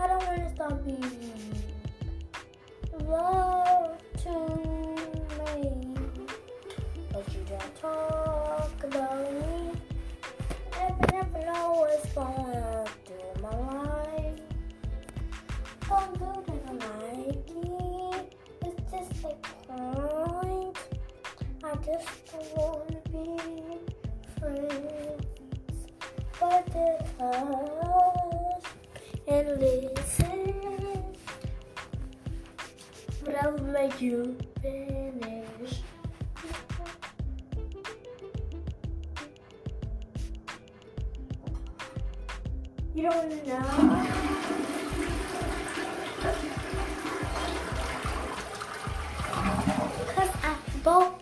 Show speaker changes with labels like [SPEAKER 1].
[SPEAKER 1] I don't want to stop being love to me. But you don't talk about me. I never know what's going on through my life. Don't do that like It's just a point. I just don't want to be friends. But it's hard and listen. But I will make you finish. You don't know. Cause I bought